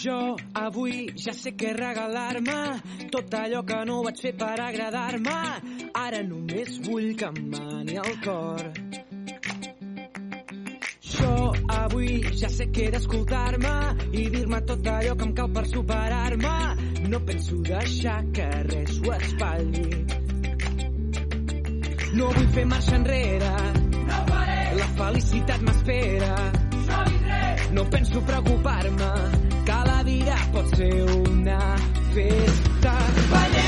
Jo avui ja sé què regalar-me tot allò que no vaig fer per agradar-me. Ara només vull que em mani el cor. Jo avui ja sé que he d'escoltar-me i dir-me tot allò que em cal per superar-me. No penso deixar que res ho espatlli. No vull fer marxa enrere. No faré. La felicitat m'espera. No penso preocupar-me. Cada dia pot ser una festa. Ballem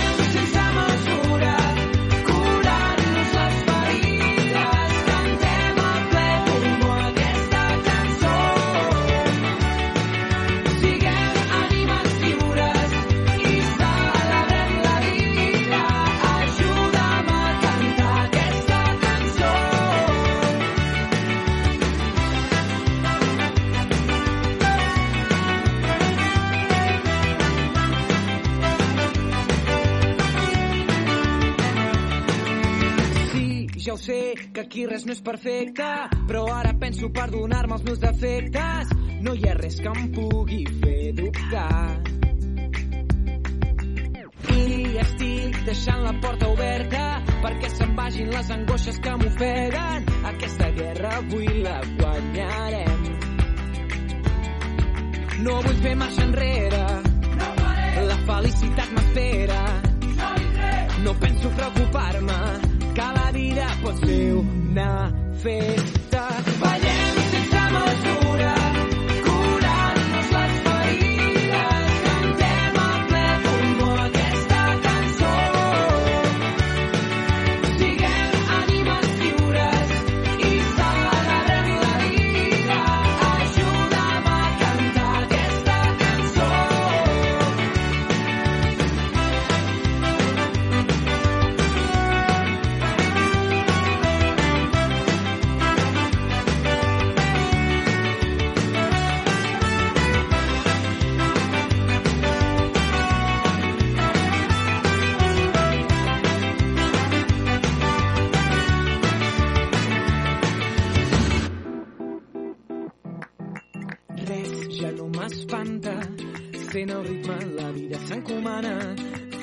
ja ho sé, que aquí res no és perfecte, però ara penso perdonar-me els meus defectes. No hi ha res que em pugui fer dubtar. I estic deixant la porta oberta perquè se'n vagin les angoixes que m'ofeguen. Aquesta guerra avui la guanyarem. No vull fer marxa enrere. No La felicitat m'espera. No penso preocupar-me. Cada dia pot ser una festa. Ballem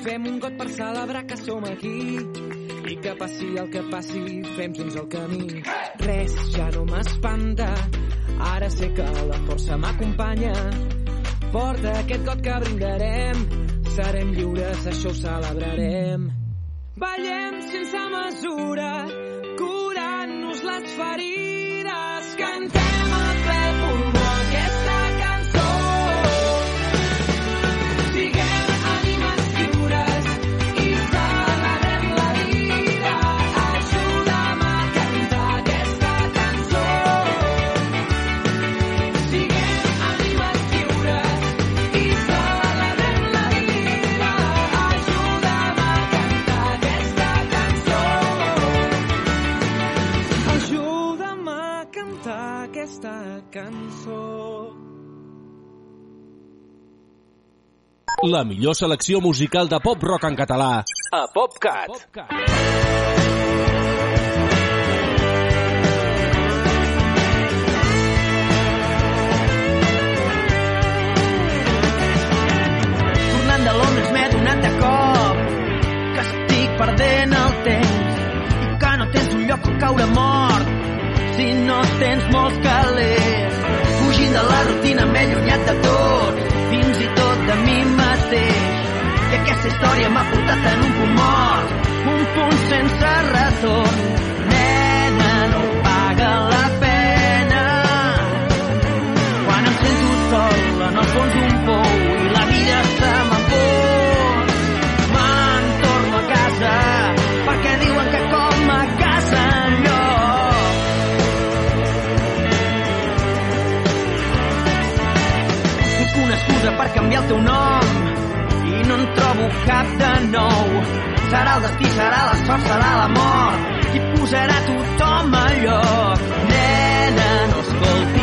Fem un got per celebrar que som aquí. I que passi el que passi, fem junts el camí. Res ja no m'espanta. Ara sé que la força m'acompanya. Porta aquest got que brindarem. Serem lliures, això ho celebrarem. Ballem sense mesura, curant-nos les ferides. Cantem La millor selecció musical de pop rock en català a PopCat. Tornant de Londres m'he donat de cop que estic perdent el temps i que no tens un lloc on caure mort si no tens molts calés. Fugint de la rutina m'he allunyat de tot, fins i tot de mi mateix. I aquesta història m'ha portat en un punt mort, un punt sense retorn. Nena, no paga la pena quan em sento sol en el fons d'un pou i la vida se m'empor. Me'n torno a casa perquè diuen que com a casa enlloc. Una excusa per canviar el teu nom en trobo cap de nou. Serà el destí, serà la sort, serà la mort, qui posarà tothom a lloc. Nena, no escolti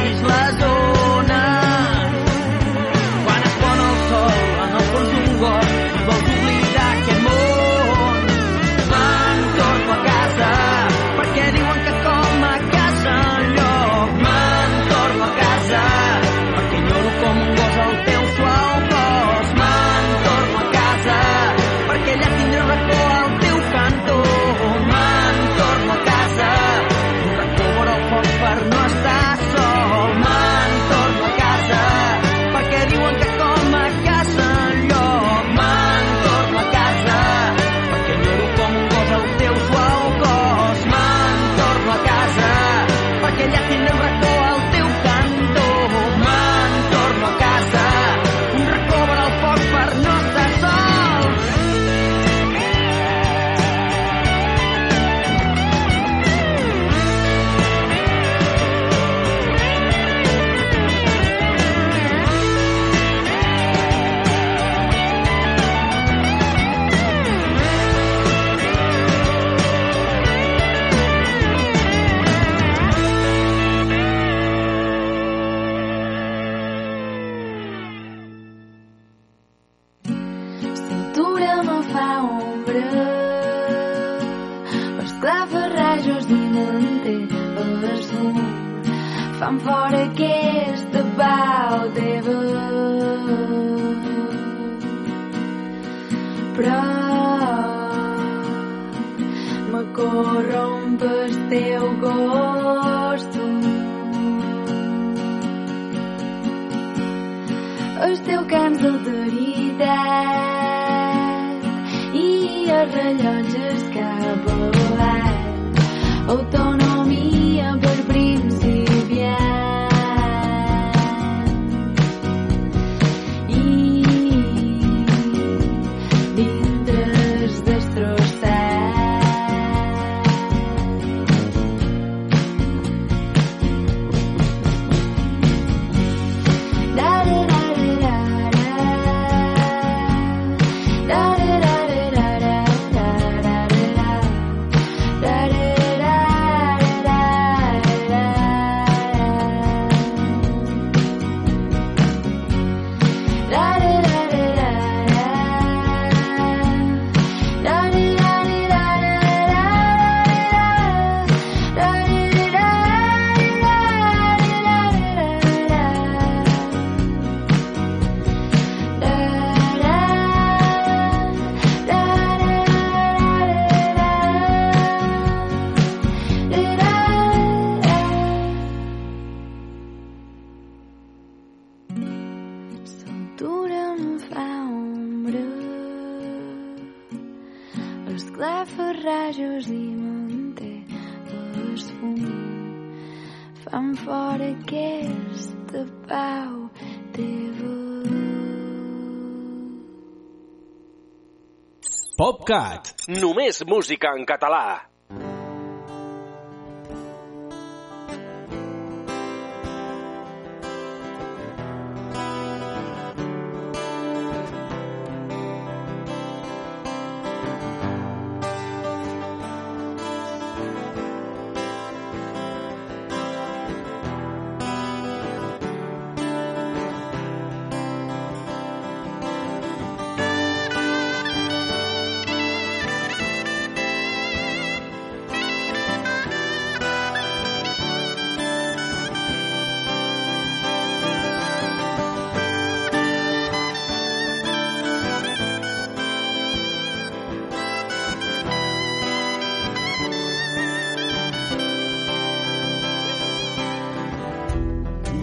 Cat. Només música en català.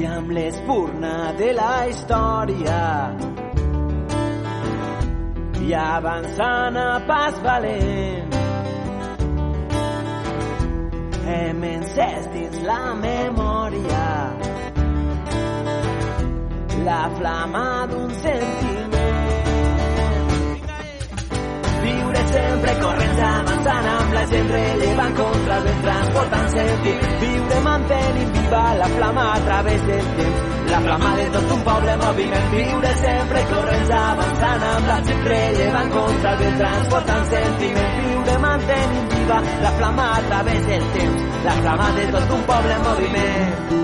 amb l'espurna de la història. I avançant a pas valent hem encès dins la memòria la flama d'un sentiment. Viure sempre corrents avançant amb la gent relevant contra el vent transportant sentiment viure mantenint viva la flama a través del temps. La flama de tot un poble moviment, viure sempre corrents avançant amb la gent rellevant contra el vent, transportant sentiment, viure mantenint viva la flama a través del temps. La flama de tot un poble moviment.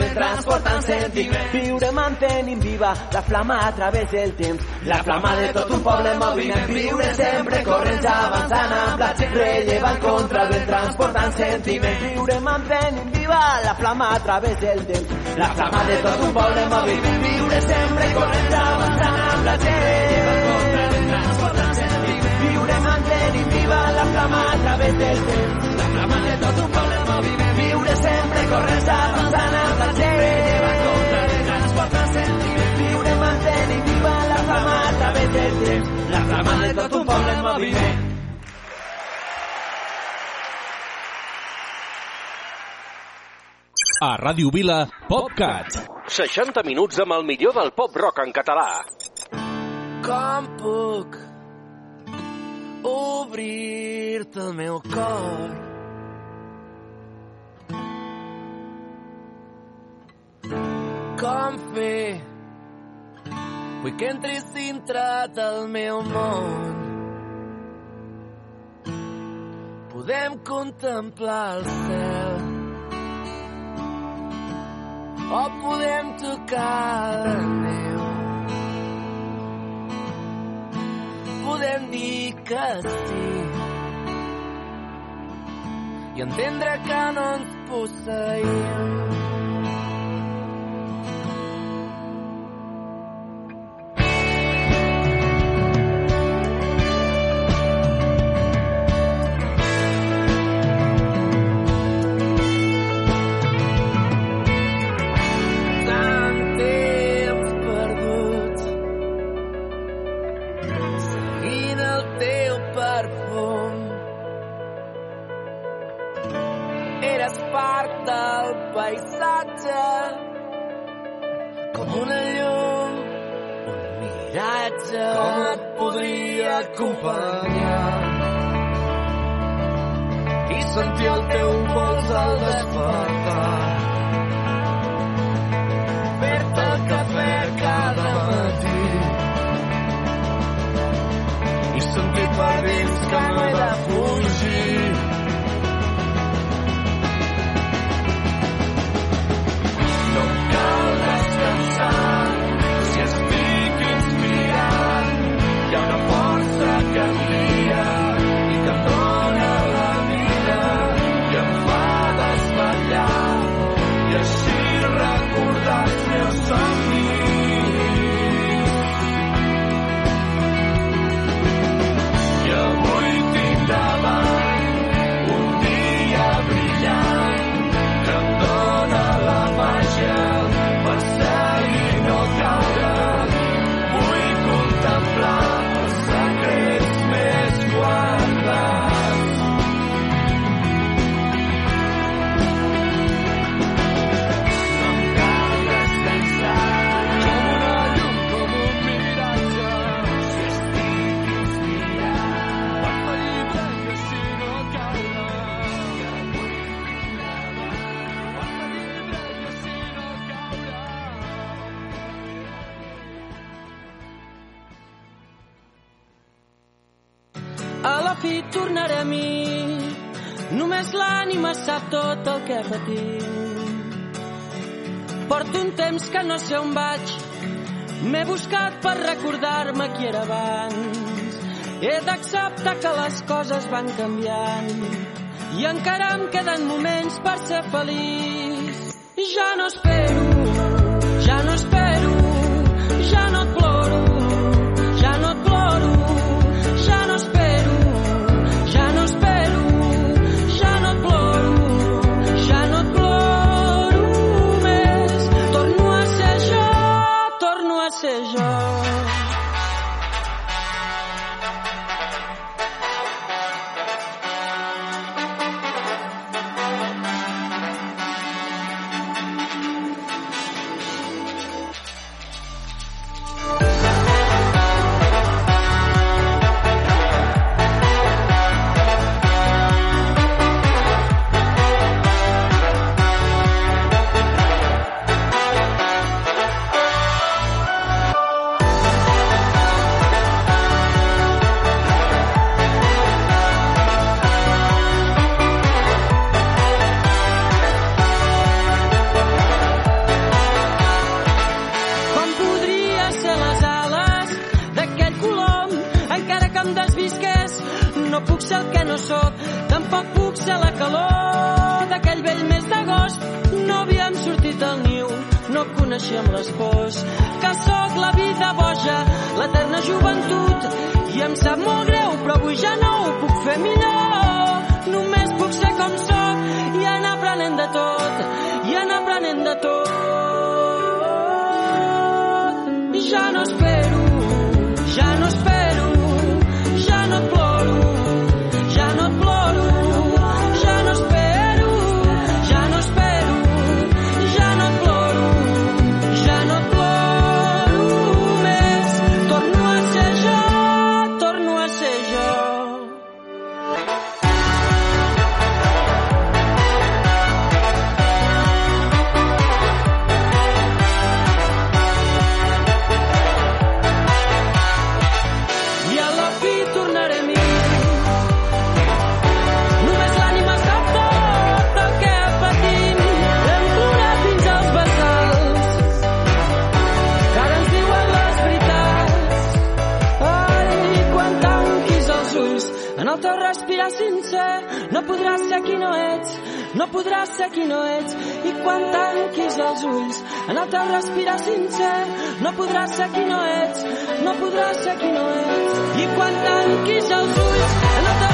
vent transportant sentiment, viure mantenint viva la flama a través del temps, la flama de tot un poble en moviment, viure sempre corrents avançant amb la gent rellevant contra el vent transportant sentiment, viure mantenint viva la flama a través del temps, la flama de tot un poble en moviment, viure sempre corrents avançant amb la gent rellevant contra el vent transportant sentiment, mantenir viva la flama a través del temps, la flama de tot un poble en moviment. A Ràdio Vila, PopCat. 60 minuts amb el millor del pop rock en català. Com puc obrir-te el meu cor com fer Vull que entris dintre del meu món. Podem contemplar el cel o podem tocar la neu. Podem dir que sí i entendre que no ens posseïm. Tot el que patim. Porto un temps que no sé on vaig. M'he buscat per recordar-me qui era abans. He d'acceptar que les coses van canviant i encara em queden moments per ser feliç. Ja no espero, no sóc tampoc puc ser la calor d'aquell vell mes d'agost. No havíem sortit al niu no coneixíem les pors que sóc la vida boja l'eterna joventut. I em sap molt greu però avui ja no ho puc fer millor. Només puc ser com sóc i anar aprenent de tot i anar aprenent de tot. Ja no espero, ja no espero, ser qui no ets. I quan tanquis els ulls, en el teu respirar sincer, no podràs ser qui no ets, no podràs ser qui no ets. I quan tanquis els ulls, en el teu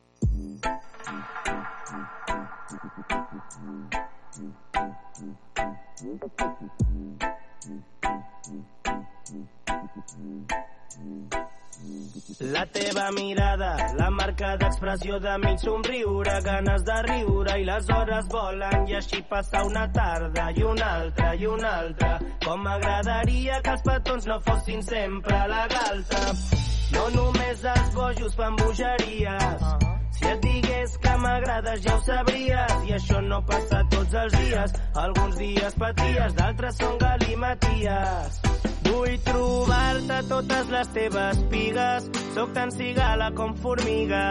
Teva mirada, la marca d'expressió de mig somriure, ganes de riure i les hores volen i així passar una tarda i una altra i una altra. Com m'agradaria que els petons no fossin sempre la galta. No només els bojos fan bogeries. Si et digués que m'agrades ja ho sabries i això no passa tots els dies. Alguns dies paties, d'altres són galimaties. Vull trobar-te totes les teves pigues, sóc tan cigala com formiga.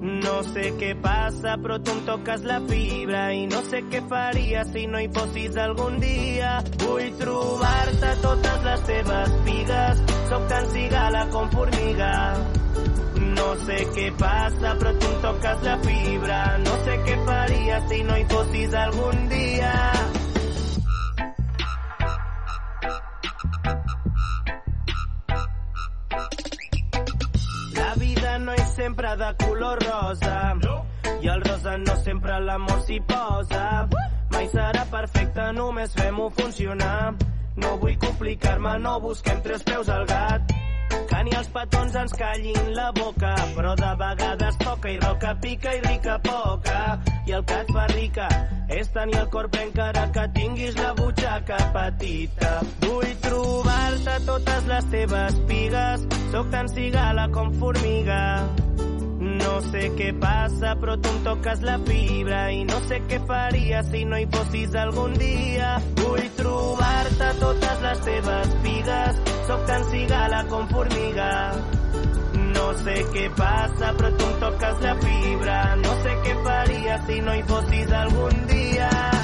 No sé què passa, però tu em toques la fibra i no sé què faria si no hi fossis algun dia. Vull trobar-te totes les teves pigues, sóc tan cigala com formiga. No sé què passa, però tu em toques la fibra. No sé què faria si no hi fossis algun dia. Sempre de color rosa. I el rosa no sempre l'amor s'hi posa. Mai serà perfecte, només fem-ho funcionar. No vull complicar-me, no busquem tres peus al gat. Que ni els petons ens callin la boca, però de vegades poca i roca pica i rica poca. I el que et fa rica és tenir el cor ple encara que tinguis la butxaca petita. Vull trobar-te totes les teves pigues, sóc tan cigala com formiga. No sé què passa, però tu em toques la fibra i no sé què faria si no hi fossis algun dia. Vull trobar-te totes les teves pigues, sóc cigala formiga. No sé què passa, però tu em toques la fibra. No sé què faria si no hi fossis algun dia.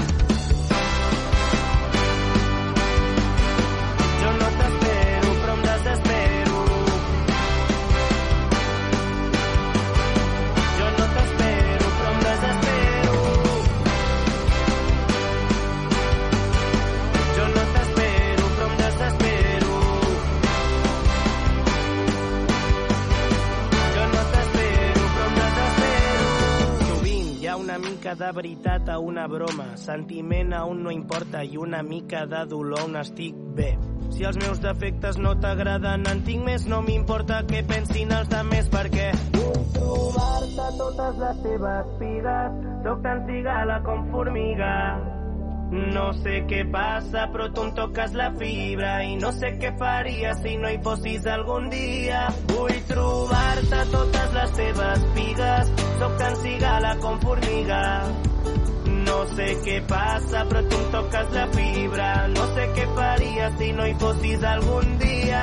Mica de veritat a una broma, sentiment a un no importa i una mica de dolor on estic bé. Si els meus defectes no t'agraden, en tinc més, no m'importa què pensin els altres perquè vull trobar-te totes les teves pigues, sóc tan cigala com formiga. No sé què passa, però tu em toques la fibra i no sé què faria si no hi fossis algun dia. Vull trobar-te totes les teves pigues, sóc tan cigala formiga. No sé què passa, però tu em toques la fibra. No sé què faria si no hi fossis algun dia.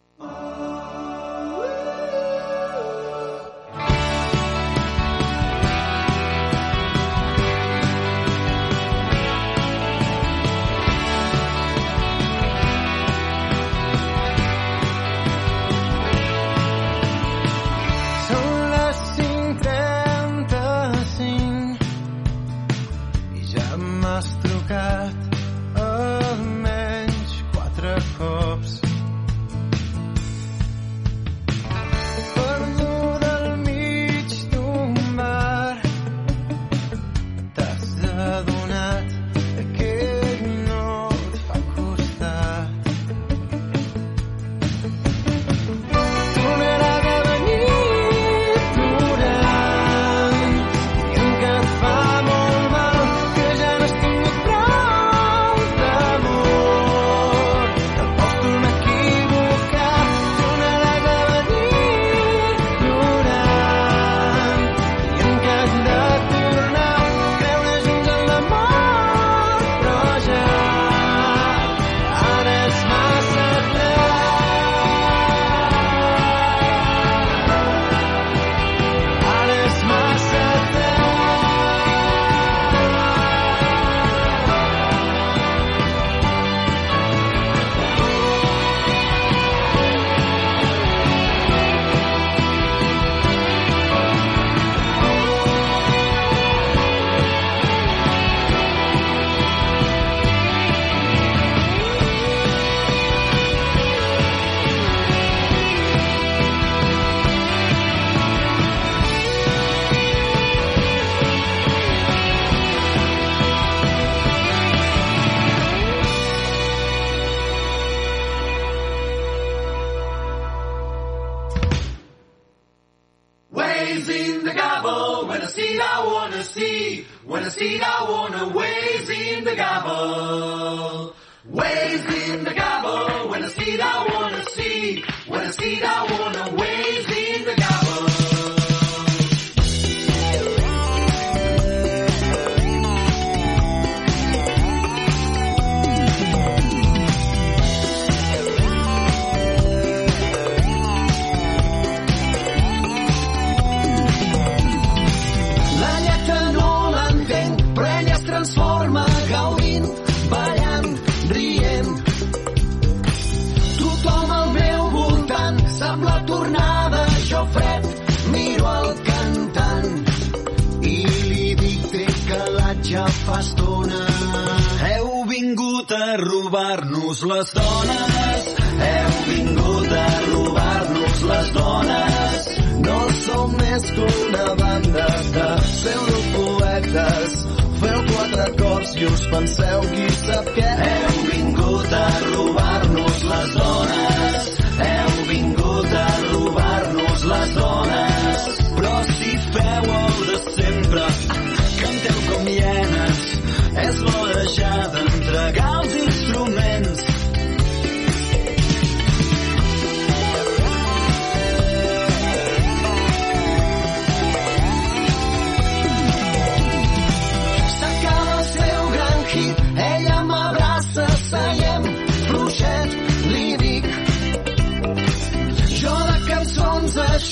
Més que una banda de pseudopoetes. Feu quatre cors i us penseu qui sap què. Heu vingut a robar-nos les dones. Heu vingut a robar-nos les dones. Però si feu el de sempre,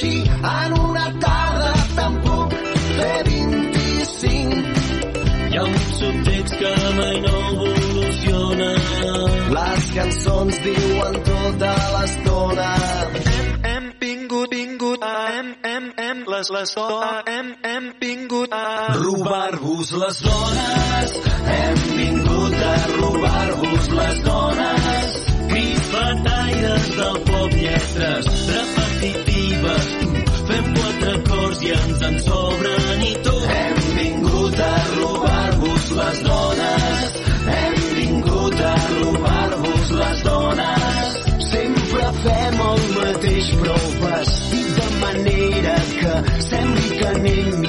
així, en una tarda puc fer 25. Hi ha un subtext que mai no evoluciona. Les cançons diuen tota l'estona. Hem, hem vingut, vingut, hem, hem, hem, les, les, hem, hem vingut a robar-vos les dones. Hem vingut a robar-vos les dones. Crisfetaires del pop, lletres repetitives. Ens en sobren i tot. Hem vingut a robar-vos les dones. Hem vingut a robar-vos les dones. Sempre fem el mateix, però vestit de manera que sembli que anem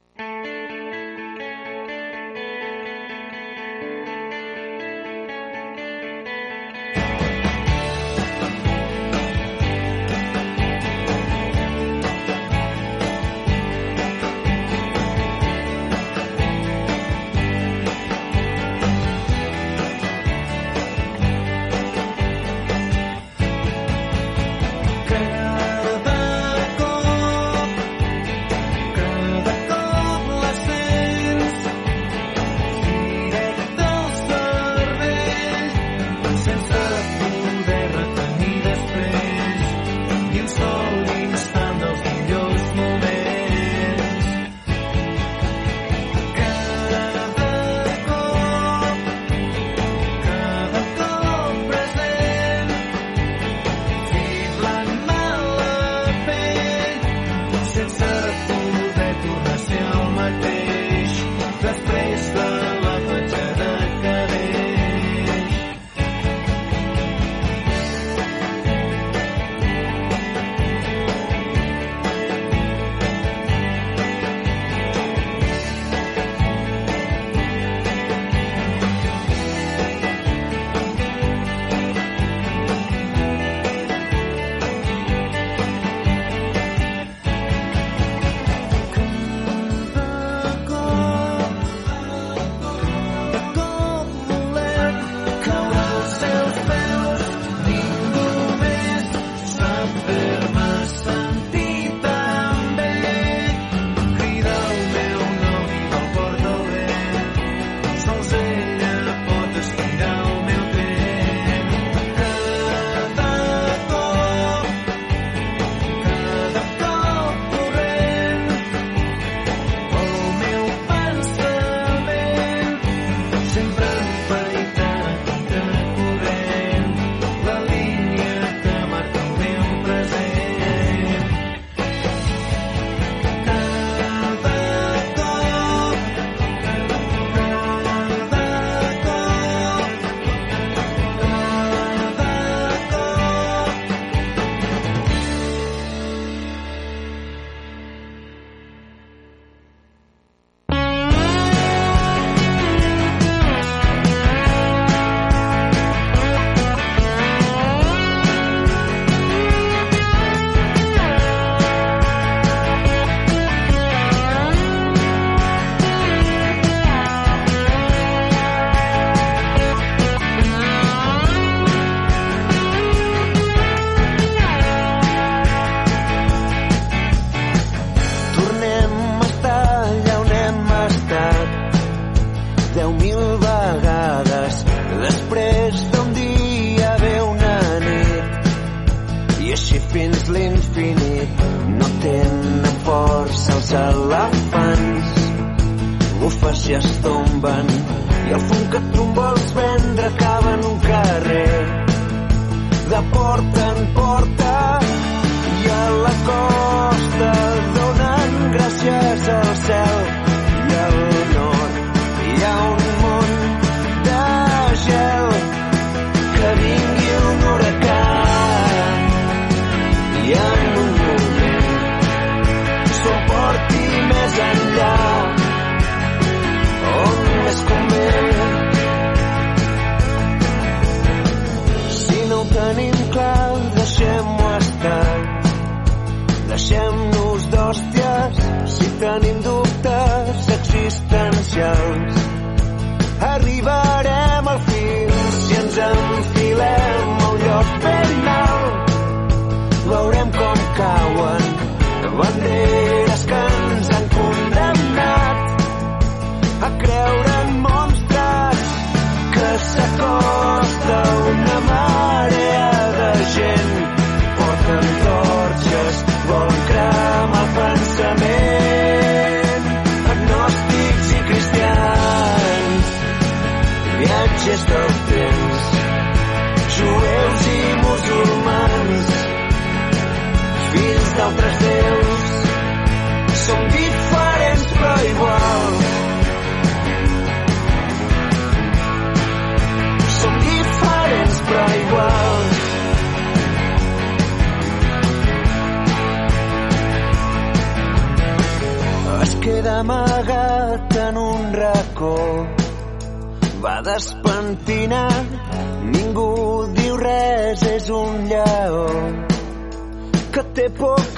myself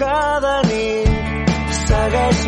cada nit segueix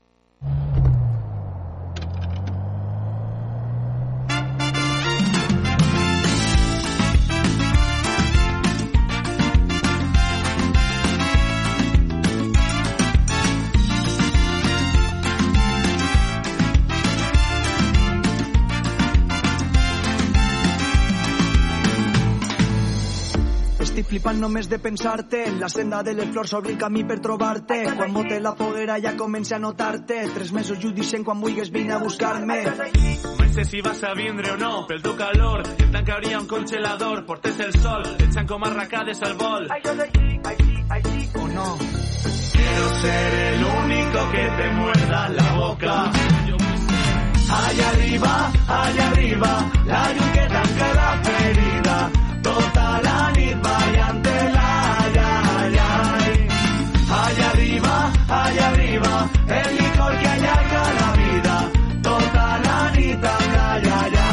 Flipant només de pensar-te. La senda de les flors obre el camí per trobar-te. Quan bote la foguera ja comença a notar-te. Tres mesos jo dicen quan vulguis vine a buscar-me. No sé si vas a vindre o no, pel teu calor. Et tancaria un congelador, portes el sol, echan com arracades al vol. O no? Quiero ser el único que te muerda la boca. Allá arriba, allá arriba, la que tanca la ferida. Tota arriba, allá arriba, el licor que allarga la vida. Tota la nit amb ai, ai, ai.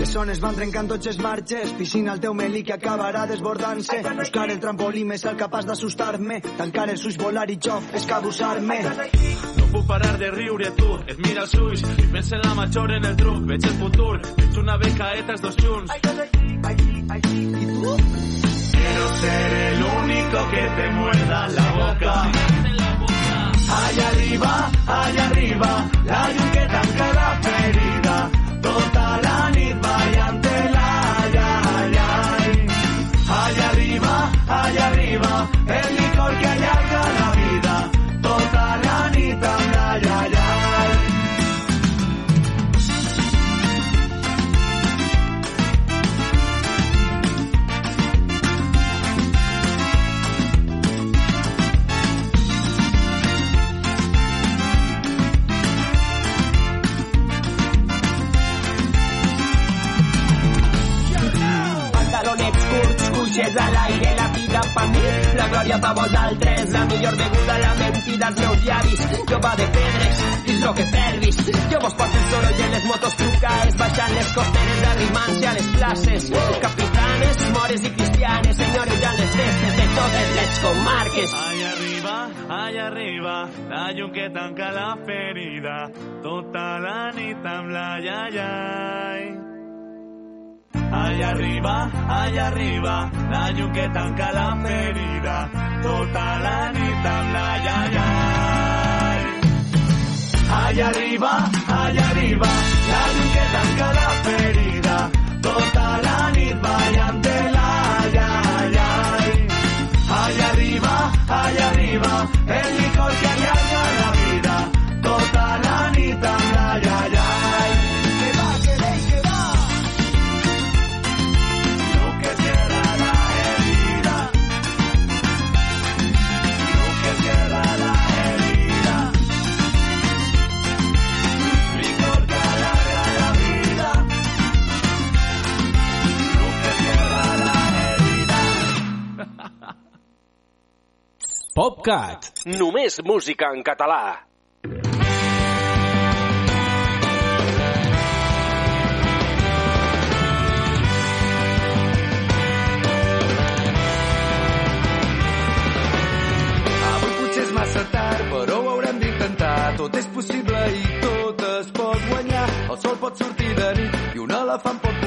Les zones van trencant tots els marges, piscina al teu melí que acabarà desbordant-se. Buscar el trampolí més el capaç d'assustar-me, tancar els ulls, volar i jo, escabussar-me. No puc parar de riure tu, et mira els ulls i pensa en la major en el truc, veig el futur, veig una becaeta els dos junts. quiero ser el único que te muerda la boca. Allá arriba, allá arriba, la que tanca tota la ferida, total anit vayante la allá, allá, allá arriba, allá arriba, el l'aire, la vida per mi, la glòria per vosaltres, la millor beguda, la mentida als meus llavis, jove de pedres, és lo que fervis, jo vos porto el soroll en les motos trucades, baixant les costeres, arrimant-se a les capitanes, mores i cristianes, senyores les festes de totes les comarques. Allà arriba, allà arriba, la llum que tanca la ferida, tota la nit. Allà arriba, allà arriba, la llum que tanca la ferida, tota la nit amb la iaiai. Allà arriba, allà arriba, la llum que tanca la ferida, PopCat. Només música en català. Avui potser és massa tard, però ho haurem d'intentar. Tot és possible i tot es pot guanyar. El sol pot sortir de nit i un elefant pot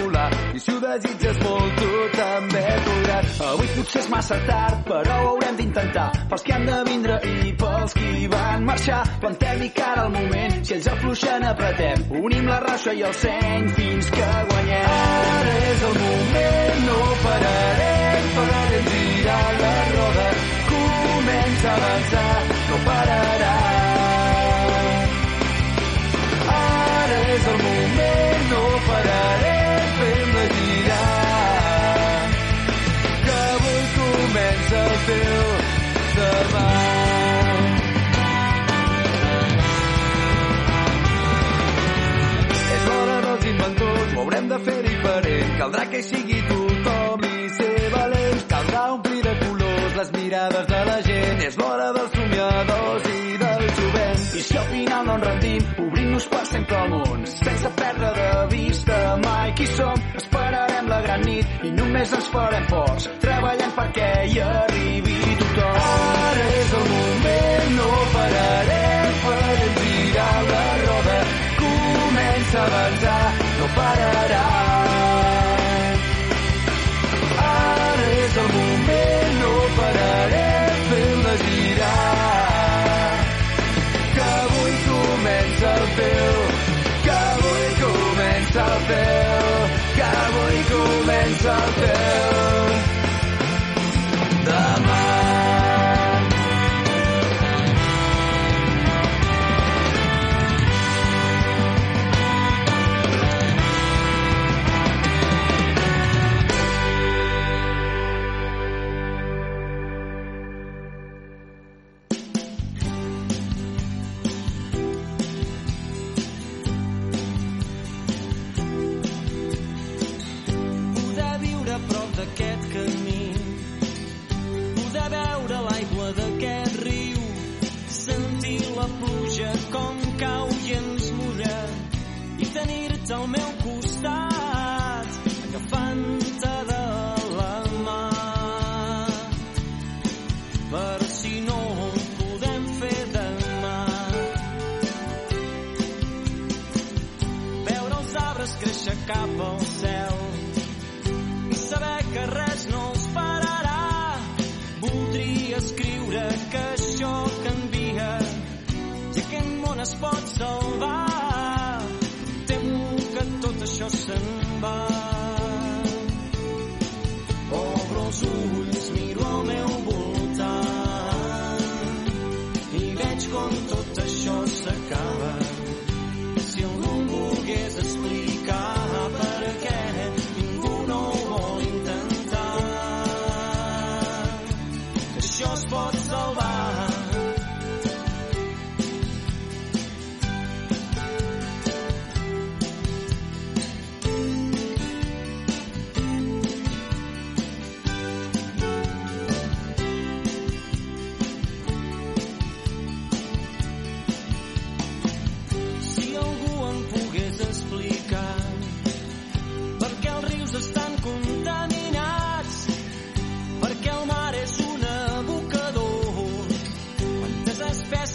si ho desitges molt, tu també podràs. Avui potser és massa tard, però ho haurem d'intentar. Pels que han de vindre i pels qui van marxar. Plantem i cara al moment, si ells afluixen apretem. Unim la raixa i el seny fins que guanyem. Ara és el moment, no pararem, farem girar la roda. Comença a avançar, no pararà. Que sigui tothom i ser valents. Caldrà omplir de colors les mirades de la gent. És l'hora dels somiadors i del jovent. I si al final no ens rendim, obrim-nos per sempre al. Sense perdre de vista mai qui som. Esperarem la gran nit i només ens farem forts. Treballant perquè hi arribi tothom. Ara és el moment, no pararem, farem girar la roda. Comença a avançar, no pararà. Que avui comença el teu. Cap al cel, i saber que res no els pararà. Voldria escriure que això canvia, si aquest món es pot salvar.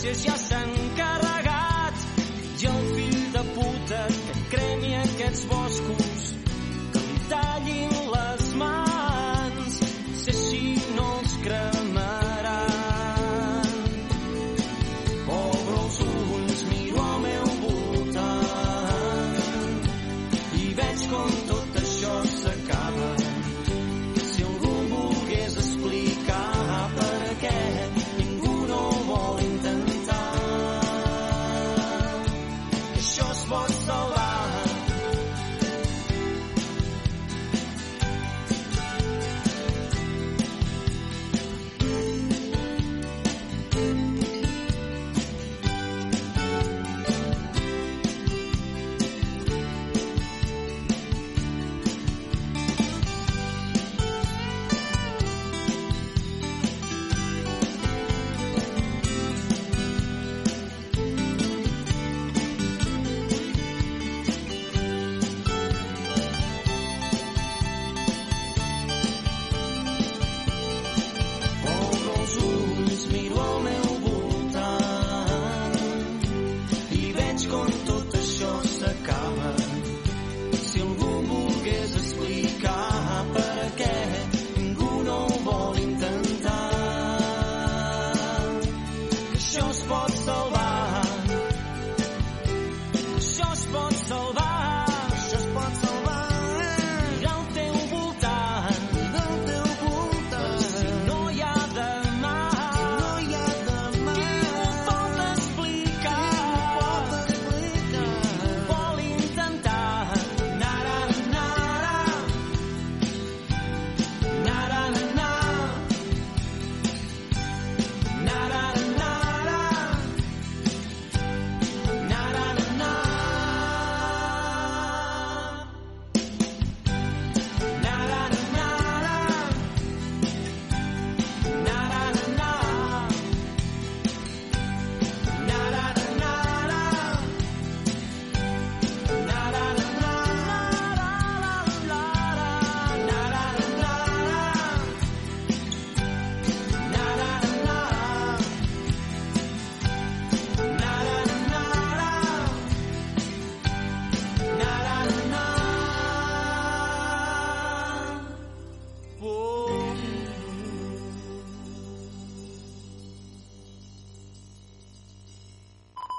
Just you're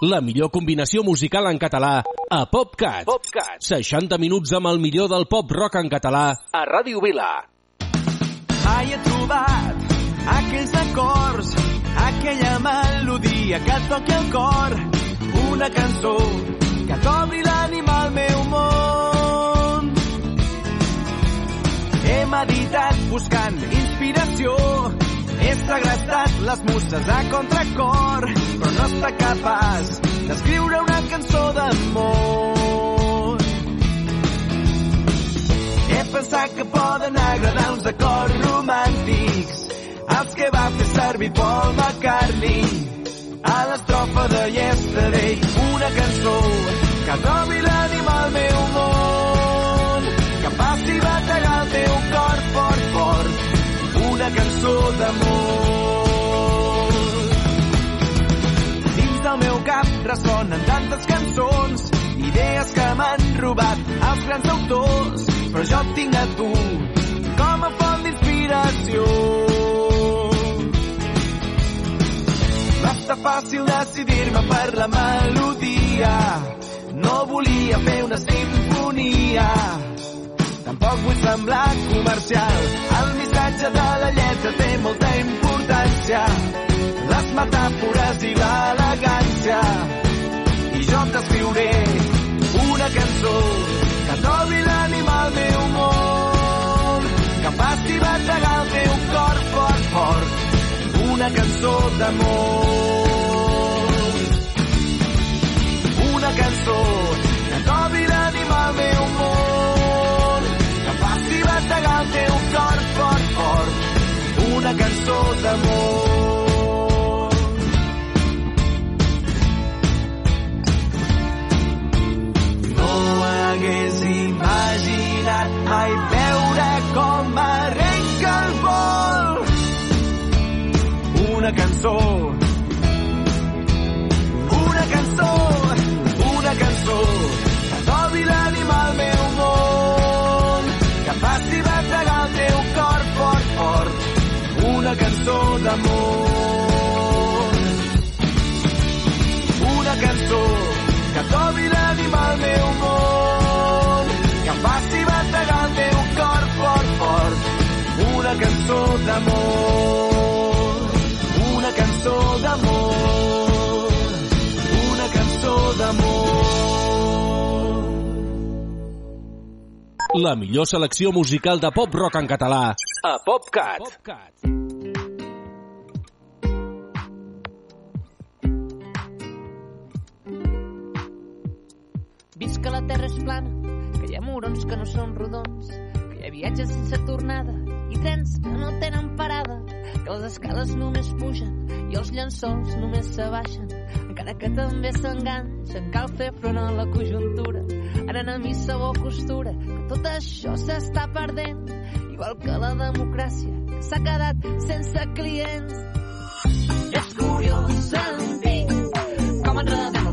La millor combinació musical en català a PopCat. PopCat. 60 minuts amb el millor del pop rock en català a Ràdio Vila. Mai he trobat aquells acords, aquella melodia que et toqui el cor, una cançó que t'obri l'ànima al meu món. He meditat buscant inspiració, he segrestat les musses a contracor, però no està capaç d'escriure una cançó d'amor. He pensat que poden agradar uns acords romàntics els que va fer servir Paul McCartney a l'estrofa de Yesterday una cançó que trobi l'ànima al meu món que passi bategar el teu cor fort, fort una cançó d'amor dins del meu cap ressonen tantes cançons idees que m'han robat els grans autors però jo et tinc a tu com a font d'inspiració. Va estar fàcil decidir-me per la melodia. No volia fer una sinfonia. Tampoc vull semblar comercial. El missatge de la lletra té molta importància. Les metàfores i l'elegància. I jo t'escriuré una cançó que trobi l'ànima al meu món, que faci bategar el teu cor fort, fort, una cançó d'amor. D'amor. No hagués imaginat mai veure com arrenca el vol. Una cançó trobi l'animal meu món. Que em faci bategar el meu cor fort, fort. Una cançó d'amor. Una cançó d'amor. Una cançó d'amor. La millor selecció musical de pop rock en català. A PopCat. PopCat. Visc que la terra és plana, que hi ha murons que no són rodons, que hi ha viatges sense tornada i trens que no tenen parada, que les escales només pugen i els llençols només s'abaixen, encara que també s'enganxen, cal fer front a la conjuntura, anant a missa o costura, que tot això s'està perdent, igual que la democràcia, que s'ha quedat sense clients. És curiós sentir com enredem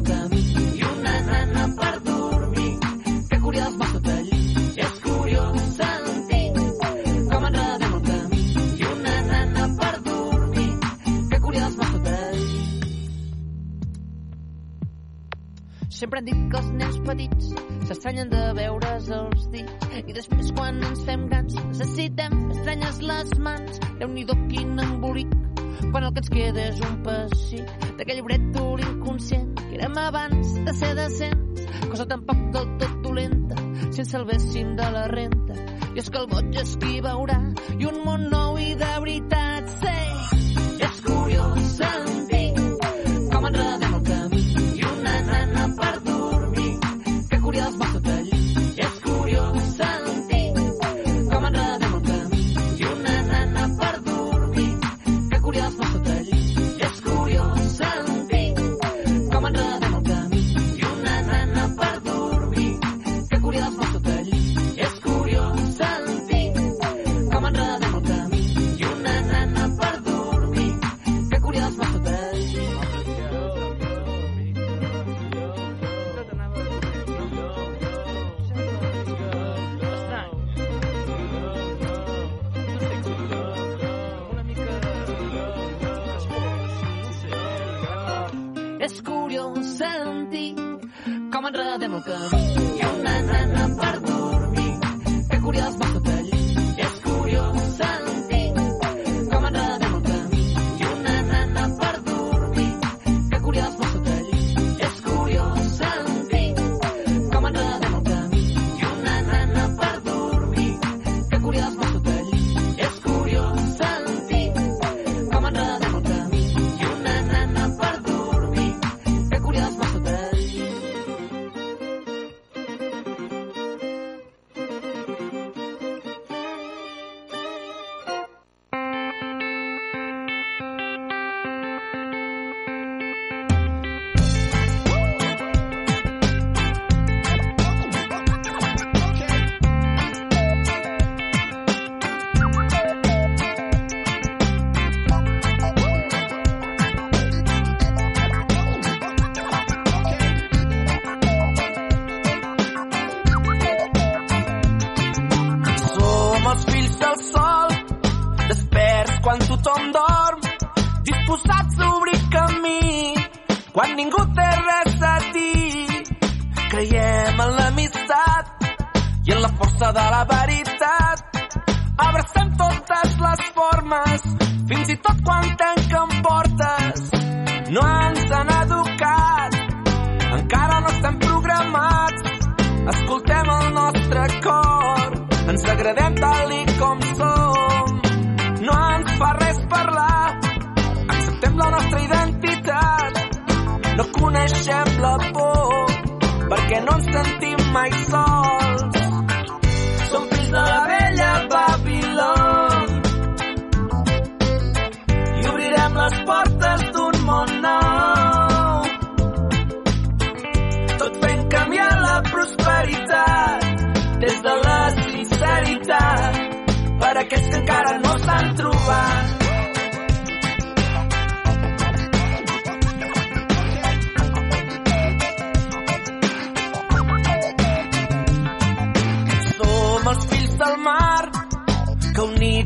dit que els nens petits s'estranyen de veure's els dits i després quan ens fem grans necessitem estranyes les mans. Déu-n'hi-do quin embolic quan el que ens queda és un pessic d'aquell brètol inconscient que érem abans de ser decents, cosa tampoc del tot dolenta si ens salvéssim de la renta. I és que el boig és qui veurà i un món nou i de veritat sé. I és curiós sentir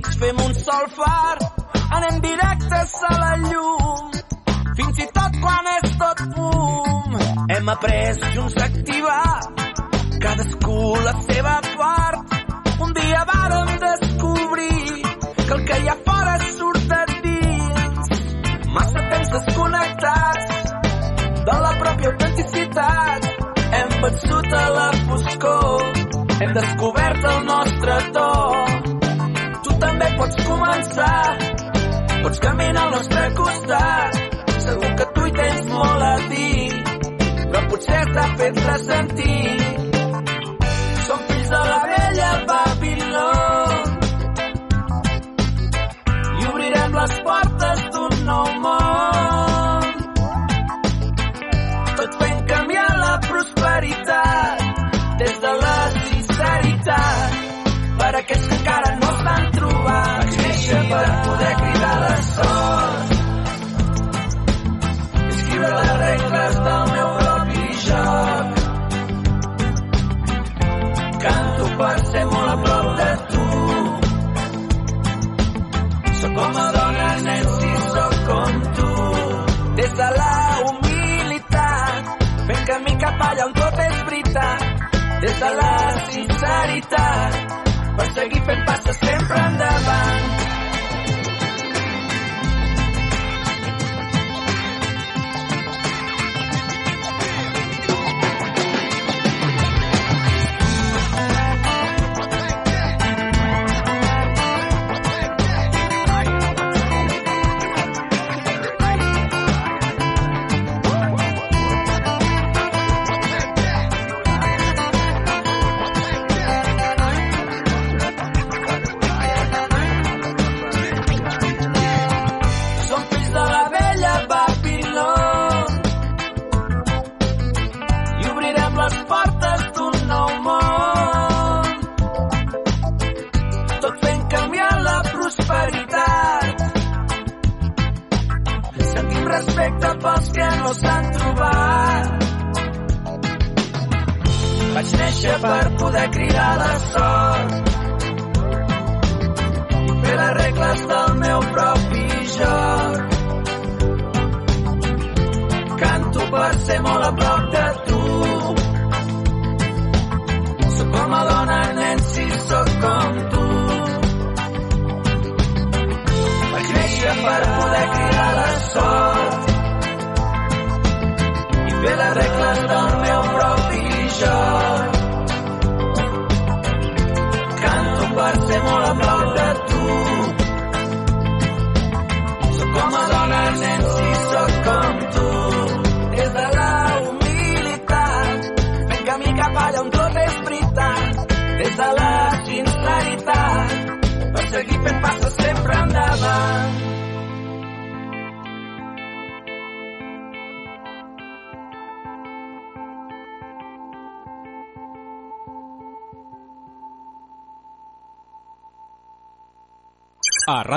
amics fem un sol far, anem directes a la llum, fins i tot quan és tot fum. Hem après junts a activar cadascú la seva part. Un dia vàrem descobrir que el que hi ha fora surt de dins. Massa temps desconnectats de la pròpia autenticitat. Hem vençut a la foscor, hem descobert el nostre tot. També pots caminar al nostre costat. Segur que tu hi tens molt a dir, però potser t'ha fet ressentir. Som fills de la vella Babiló i obrirem les portes d'un nou món. Tot fent canviar la prosperitat des de la sinceritat per aquells que encara no poder cridar la sort escriure les regles del meu propi joc. Canto per ser molt a prop de tu. Sóc com a dona, nen, si sóc com tu. Des de la humilitat, fent camí cap allà on tot és veritat. Des de la sinceritat, per seguir fent passes sempre endavant.